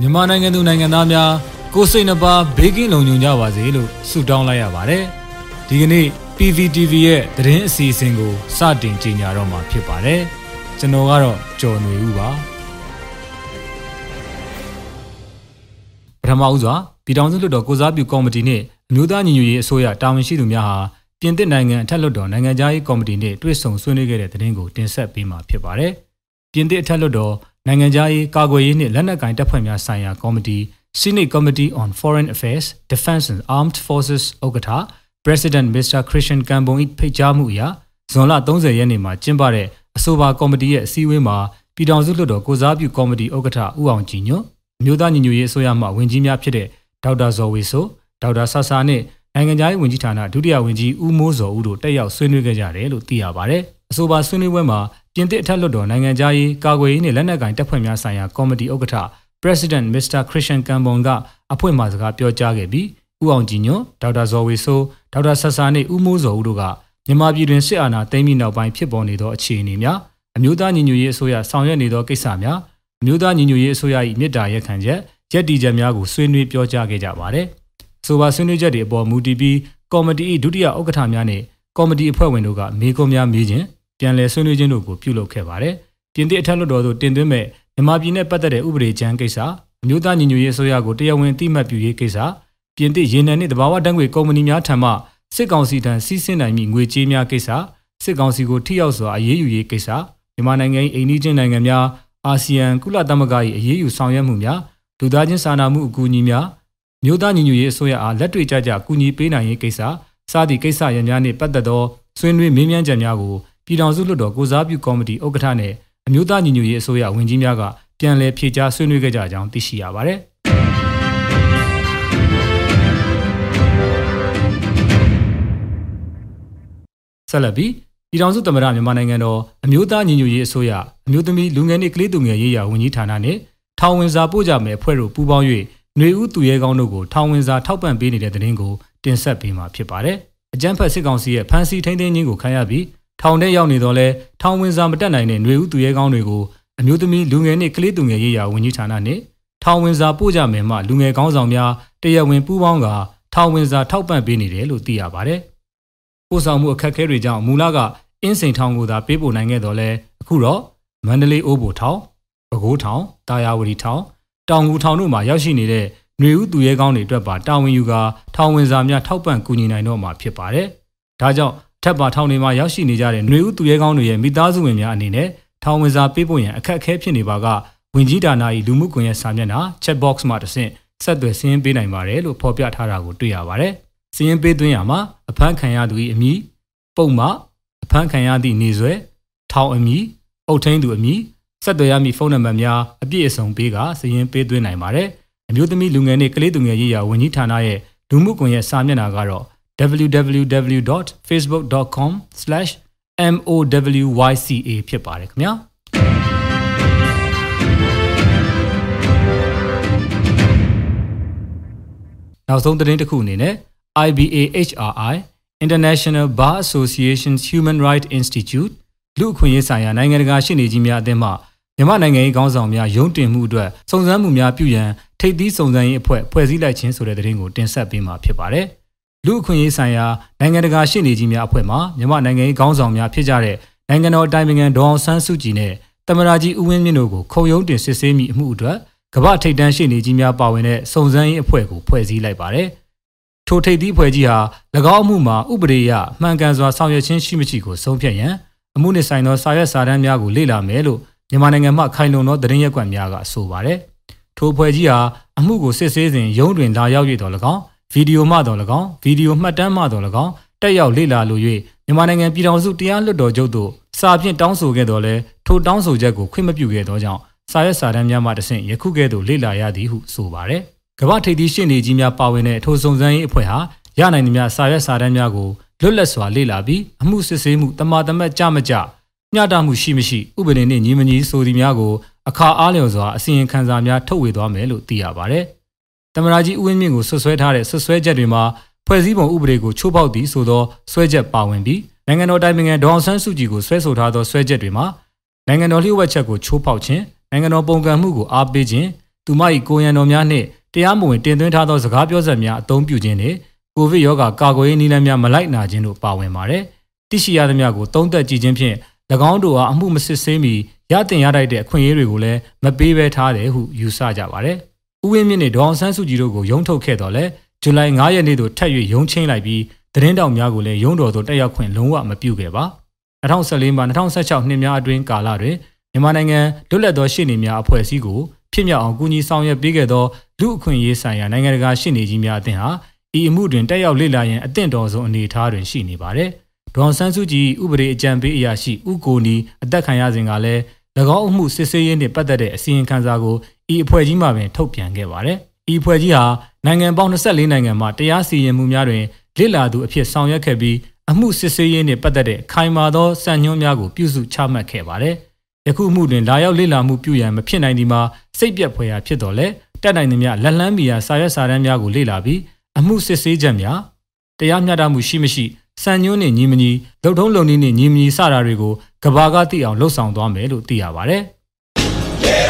မြန်မာနိုင်ငံသူနိုင်ငံသားများကိုစိတ်နှပါဘေးကင်းလုံခြုံကြပါစေလို့ဆုတောင်းလိုက်ရပါတယ်။ဒီကနေ့ PVTV ရဲ့သတင်းအစီအစဉ်ကိုစတင်ကြေညာတော့မှာဖြစ်ပါတယ်။ကျွန်တော်ကတော့ကျော်နေဦးပါ။ပထမဦးစွာပြည်ထောင်စုလွှတ်တော်ကိုစားပြုကော်မတီနှင့်အမျိုးသားညီညွတ်ရေးအစိုးရတာဝန်ရှိသူများဟာပြင်သစ်နိုင်ငံအထက်လွှတ်တော်နိုင်ငံသားရေးကော်မတီနှင့်တွေ့ဆုံဆွေးနွေးခဲ့တဲ့သတင်းကိုတင်ဆက်ပေးမှာဖြစ်ပါတယ်။ပြင်သစ်အထက်လွှတ်တော် နိုင်ငံသားရေးကာကွယ်ရေးနှင့်လက်နက်ကိုင်တပ်ဖွဲ့များဆိုင်ရာကော်မတီ Senate Committee on Foreign Affairs, Defense and Armed Forces ဥက္ကဋ္ဌ President Mr. Christian Kambon ၏ဖိတ်ကြားမှုအရဇွန်လ30ရက်နေ့မှာကျင်းပတဲ့အဆိုပါကော်မတီရဲ့အစည်းအဝေးမှာပြည်ထောင်စုလွှတ်တော်ကိုစားပြုကော်မတီဥက္ကဋ္ဌဦးအောင်ကြည်ညွတ်အမျိုးသားညီညွတ်ရေးအစိုးရမှဝန်ကြီးများဖြစ်တဲ့ဒေါက်တာဇော်ဝေဆိုဒေါက်တာဆာဆာနဲ့နိုင်ငံခြားရေးဝန်ကြီးဌာနဒုတိယဝန်ကြီးဦးမိုးစောဦးတို့တက်ရောက်ဆွေးနွေးခဲ့ကြတယ်လို့သိရပါတယ်။ အဆိုပါဆွေးနွေးပွဲမှာပြင်သစ်အထက်လွှတ်တော်နိုင်ငံခြားရေးကာကွယ်ရေးနဲ့လက်နက်ကိုင်တပ်ဖွဲ့များဆိုင်ရာကော်မတီဥက္ကဋ္ဌ President Mr. Christian Kambon ကအဖွဲ့မှစကားပြောကြားခဲ့ပြီးဦးအောင်ကြည်ညွန့်ဒေါက်တာဇော်ဝေဆိုးဒေါက်တာဆဆာနဲ့ဦးမိုးစောဦးတို့ကမြန်မာပြည်တွင်စစ်အာဏာသိမ်းပြီးနောက်ပိုင်းဖြစ်ပေါ်နေသောအခြေအနေများအမျိုးသားညီညွတ်ရေးအစိုးရဆောင်ရွက်နေသောကိစ္စများအမျိုးသားညီညွတ်ရေးအစိုးရ၏မြစ်တာရက်ခံချက်ရက်တီချက်များကိုဆွေးနွေးပြောကြားခဲ့ကြပါတယ်။ဆိုပါဆွေးနွေးချက်တွေအပေါ်မူတည်ပြီးကော်မတီ၏ဒုတိယဥက္ကဋ္ဌများနဲ့ကော်မတီအဖွဲ့ဝင်တို့ကမေးခွန်းများမေးခြင်း ပြန်လည်ဆွေးနွေးခြင်းတို့ကိုပြုလုပ်ခဲ့ပါတယ်။ပြင်သစ်အထက်လွှတ်တော်သို့တင်သွင်းမဲ့မြန်မာပြည်နဲ့ပတ်သက်တဲ့ဥပဒေကြမ်းကိစ္စအမျိုးသားညီညွတ်ရေးအစိုးရကိုတရားဝင်အတိမတ်ပြုရေးကိစ္စပြင်သစ်ရေနံနှင့်တဘာဝတန်းငွေကုမ္ပဏီများထံမှစစ်ကောင်စီထံစီးဆင်းနိုင်မည့်ငွေကြေးများကိစ္စစစ်ကောင်စီကိုထိရောက်စွာအရေးယူရေးကိစ္စမြန်မာနိုင်ငံ၏အိန္ဒိချင်းနိုင်ငံများအာဆီယံကုလသမဂ္ဂ၏အရေးယူဆောင်ရွက်မှုများလူသားချင်းစာနာမှုအကူအညီများမြို့သားညီညွတ်ရေးအစိုးရအားလက်တွေ့ကျကျကူညီပေးနိုင်ရေးကိစ္စစသည့်ကိစ္စရပ်များနှင့်ပတ်သက်သောဆွေးနွေးမေးမြန်းချက်များကို ပြည်ထောင်စုလွှတ်တော်ကိုစားပြုကော်မတီဥက္ကဋ္ဌနှင့်အမျိုးသားညီညွတ်ရေးအစိုးရဝန်ကြီးများကပြန်လည်ဖြေကြားဆွေးနွေးခဲ့ကြကြောင်းသိရှိရပါတယ်။ဆက်လက်ပြီးပြည်ထောင်စုသမ္မတမြန်မာနိုင်ငံတော်အမျိုးသားညီညွတ်ရေးအစိုးရအမျိုးသမီးလူငယ်နှင့်ကလေးသူငယ်ရေးရာဝန်ကြီးဌာနနှင့်ထောင်ဝင်စာပို့ကြမယ်အဖွဲ့တို့ပူးပေါင်း၍ຫນွေဦးသူရဲကောင်းတို့ကိုထောင်ဝင်စာထောက်ပံ့ပေးနေတဲ့တဲ့တင်ကိုတင်ဆက်ပေးမှာဖြစ်ပါတယ်။အကြမ်းဖက်စစ်ကောင်စီရဲ့ဖမ်းဆီးထိန်းသိမ်းခြင်းကိုခံရပြီး ထောင်ထဲရောက်နေတော့လဲထောင်ဝင်စာမတက်နိုင်တဲ့ຫນွေဦးသူရဲကောင်းတွေကိုအမျိုးသမီးလူငယ်နှင့်ကလေးသူငယ်ရေးရာဝန်ကြီးဌာနနှင့်ထောင်ဝင်စာပို့ကြမယ်မှလူငယ်ကောင်းဆောင်များတရားဝင်ပူးပေါင်းကထောင်ဝင်စာထောက်ပံ့ပေးနေတယ်လို့သိရပါတယ်။ပို့ဆောင်မှုအခက်အခဲတွေကြောင့်မူလကအင်းစိန်ထောင်ကိုသာပေးပို့နိုင်ခဲ့တော့လဲအခုတော့မန္တလေးအိုးဘိုထောင်ပဲခူးထောင်တာယာဝတီထောင်တောင်ငူထောင်တို့မှာရောက်ရှိနေတဲ့ຫນွေဦးသူရဲကောင်းတွေအတွက်ပါတာဝန်ယူကာထောင်ဝင်စာများထောက်ပံ့ကူညီနိုင်တော့မှာဖြစ်ပါတယ်။ဒါကြောင့် ထပ်ပါထောင်တွေမှာရောက်ရှိနေကြတဲ့ຫນွေဦးသူရဲကောင်းတွေရဲ့မိသားစုဝင်များအနေနဲ့ထောင်ဝင်စာပေးဖို့ရန်အခက်အခဲဖြစ်နေပါကဝင်ကြီးဌာန၏လူမှုကွန်ရက်စာမျက်နှာ chat box မှာတဆင့်ဆက်သွယ်စည်းရင်းပေးနိုင်ပါတယ်လို့ဖော်ပြထားတာကိုတွေ့ရပါတယ်။စည်းရင်းပေးသွင်းရမှာအဖမ်းခံရသူ၏အမည်ပုံမှအဖမ်းခံရသည့်နေဆွဲထောင်အမည်အုပ်ထိန်းသူအမည်ဆက်သွယ်ရမည့်ဖုန်းနံပါတ်များအပြည့်အစုံပေးကစည်းရင်းပေးသွင်းနိုင်ပါတယ်။အမျိုးသမီးလူငယ်နှင့်ကလေးသူငယ်ရေးရာဝန်ကြီးဌာနရဲ့လူမှုကွန်ရက်စာမျက်နှာကတော့ www.facebook.com/mowYCA ဖြစ်ပါတယ်ခင်ဗျာနောက်ဆုံးသတင်းတစ်ခုအနေနဲ့ IBAHRI International Bar Association's Human Rights Institute လူအခွင့်အရေးဆိုင်ရာနိုင်ငံတကာရှင်းနေကြီးများအသင်းမှမြန်မာနိုင်ငံရေးခေါင်းဆောင်များရုံးတင်မှုအတွက်စုံစမ်းမှုများပြုရန်ထိပ်သီးစုံစမ်းရေးအဖွဲ့ဖွဲ့စည်းလိုက်ခြင်းဆိုတဲ့သတင်းကိုတင်ဆက်ပေးမှာဖြစ်ပါတယ်။ လူအခွင့်အရေးဆိုင်ရာနိုင်ငံတကာရှေ့နေကြီးများအဖွဲ့မှမြန်မာနိုင်ငံရေးခေါင်းဆောင်များဖြစ်ကြတဲ့နိုင်ငံတော်အတိုင်ပင်ခံဒေါအောင်ဆန်းစုကြည်နဲ့တမရာကြီးဦးဝင်းမြင့်တို့ကိုခုံရုံးတင်စစ်ဆေးမိအမှုအတွက်ကမ္ဘာထိပ်တန်းရှေ့နေကြီးများပါဝင်တဲ့စုံစမ်းရေးအဖွဲ့ကိုဖွဲ့စည်းလိုက်ပါတယ်။ထိုထိပ်သီးအဖွဲ့ကြီးဟာ၎င်းအမှုမှာဥပဒေအရမှန်ကန်စွာဆောင်ရွက်ခြင်းရှိမရှိကိုဆုံးဖြတ်ရန်အမှုနှင့်ဆိုင်သောစာရွက်စာတမ်းများကိုလေ့လာမယ်လို့မြန်မာနိုင်ငံမှခိုင်လုံသောသတင်းရက်ကွက်များကဆိုပါတယ်။ထိုအဖွဲ့ကြီးဟာအမှုကိုစစ်ဆေးစဉ်ရုံးတွင်လာရောက်ရတော့၎င်း ဗီဒီယိုမှတော်၎င်းဗီဒီယိုမှတ်တမ်းမှတော်၎င်းတက်ရောက်လေ့လာလို၍မြန်မာနိုင်ငံပြည်ထောင်စုတရားလွှတ်တော်ချုပ်သို့စာဖြင့်တောင်းဆိုခဲ့တော်လဲထိုတောင်းဆိုချက်ကိုခွင့်မပြုခဲ့သောကြောင့်စာရွက်စာတမ်းများမှတဆင့်ယခုကဲ့သို့လေ့လာရသည်ဟုဆိုပါတယ်။ကမ္ဘာထိပ်သီးရှင်းနေကြီးများပါဝင်တဲ့ထိုစုံစမ်းရေးအဖွဲ့ဟာရနိုင်သမျှစာရွက်စာတမ်းများကိုလွတ်လပ်စွာလေ့လာပြီးအမှုစစ်ဆေးမှုတမာတမတ်ကြမကြမျှတမှုရှိမရှိဥပဒေနှင့်ညီမညီဆိုသည်များကိုအခါအားလျော်စွာအစီရင်ခံစာများထုတ်ဝေသွားမယ်လို့သိရပါတ ယ်။တမရာကြီးဦးဝင်းမြင့်ကိုဆွဆွဲထားတဲ့ဆွဆွဲချက်တွေမှာဖွဲ့စည်းပုံဥပဒေကိုချိုးဖောက်သည်ဆိုသောဆွဲချက်ပါဝင်ပြီးနိုင်ငံတော်တိုင်ပင်ခံဒေါအောင်ဆန်းစုကြည်ကိုဆွဲဆိုထားသောဆွဲချက်တွေမှာနိုင်ငံတော်လျှို့ဝှက်ချက်ကိုချိုးဖောက်ခြင်းနိုင်ငံတော်ပုံကံမှုကိုအားပေးခြင်းသူမ၏ကိုရန်တော်များနှင့်တရားမဝင်တင်သွင်းထားသောစကားပြောစက်များအသုံးပြုခြင်းနှင့်ကိုဗစ်ရောဂါကာကွယ်ရေးနည်းလမ်းများမလိုက်နာခြင်းတို့ပါဝင်ပါတယ်။တိရှိရသမျှကိုသုံးသက်ကြည့်ခြင်းဖြင့်၎င်းတို့အားအမှုမစစ်ဆေးမီရတင်ရထိုက်တဲ့အခွင့်အရေးတွေကိုလည်းမပေးဘဲထားတယ်ဟုယူဆကြပါတယ်။ ဥဝင်းမြင့်နဲ့ဒေါအောင်ဆန်းစုကြည်တို့ကိုရုံးထုတ်ခဲ့တော့လဲဇူလိုင်9ရက်နေ့သို့ထပ်၍ရုံးချင်းလိုက်ပြီးသတင်းတောက်များကိုလည်းရုံးတော်သို့တက်ရောက်ခွင့်လုံးဝမပြုခဲ့ပါ2014မှ2016နှစ်များအတွင်းကာလတွင်မြန်မာနိုင်ငံလွတ်လပ်သောရှေ့နေများအဖွဲ့အစည်းကိုဖြစ်မြောက်အောင်ကူညီဆောင်ရွက်ပေးခဲ့သောလူအခွင့်အရေးဆိုင်ရာနိုင်ငံတကာရှေ့နေကြီးများအသင်းဟာဤအမှုတွင်တက်ရောက်လေ့လာရန်အသင့်တော်ဆုံးအနေအထားတွင်ရှိနေပါတယ်။ဒေါန်ဆန်းစုကြည်ဥပဒေအကြံပေးအရာရှိဥကိုနီအသက်ခံရစဉ်ကလည်း၎င်းအမှုစစ်ဆေးရေးနှင့်ပတ်သက်တဲ့အစီရင်ခံစာကို ဤအဖွဲ့ကြီးမှပင်ထုတ်ပြန်ခဲ့ပါတယ်။ဤအဖွဲ့ကြီးဟာနိုင်ငံပေါင်း24နိုင်ငံမှတရားစီရင်မှုများတွင်လေ့လာသူအဖြစ်ဆောင်ရွက်ခဲ့ပြီးအမှုစစ်ဆေးရေးနှင့်ပတ်သက်တဲ့ခိုင်မာသောစံညွှန်းများကိုပြုစုချမှတ်ခဲ့ပါတယ်။ယခုအမှုတွင်လာရောက်လေ့လာမှုပြုရန်မဖြစ်နိုင်ဒီမှာစိတ်ပြက်ဖွယ်ရာဖြစ်တော်လဲတက်နိုင်သမျှလက်လန်းမီယာစာရွက်စာတမ်းများကိုလေ့လာပြီးအမှုစစ်ဆေးချက်များတရားမျှတမှုရှိမရှိစံညွှန်းနဲ့ညီမညီလုံထုံးလုံနည်းနဲ့ညီမညီစတာတွေကိုကဘာကသိအောင်လှုပ်ဆောင်သွားမယ်လို့သိရပါတယ်။ရေတော်ဘုံ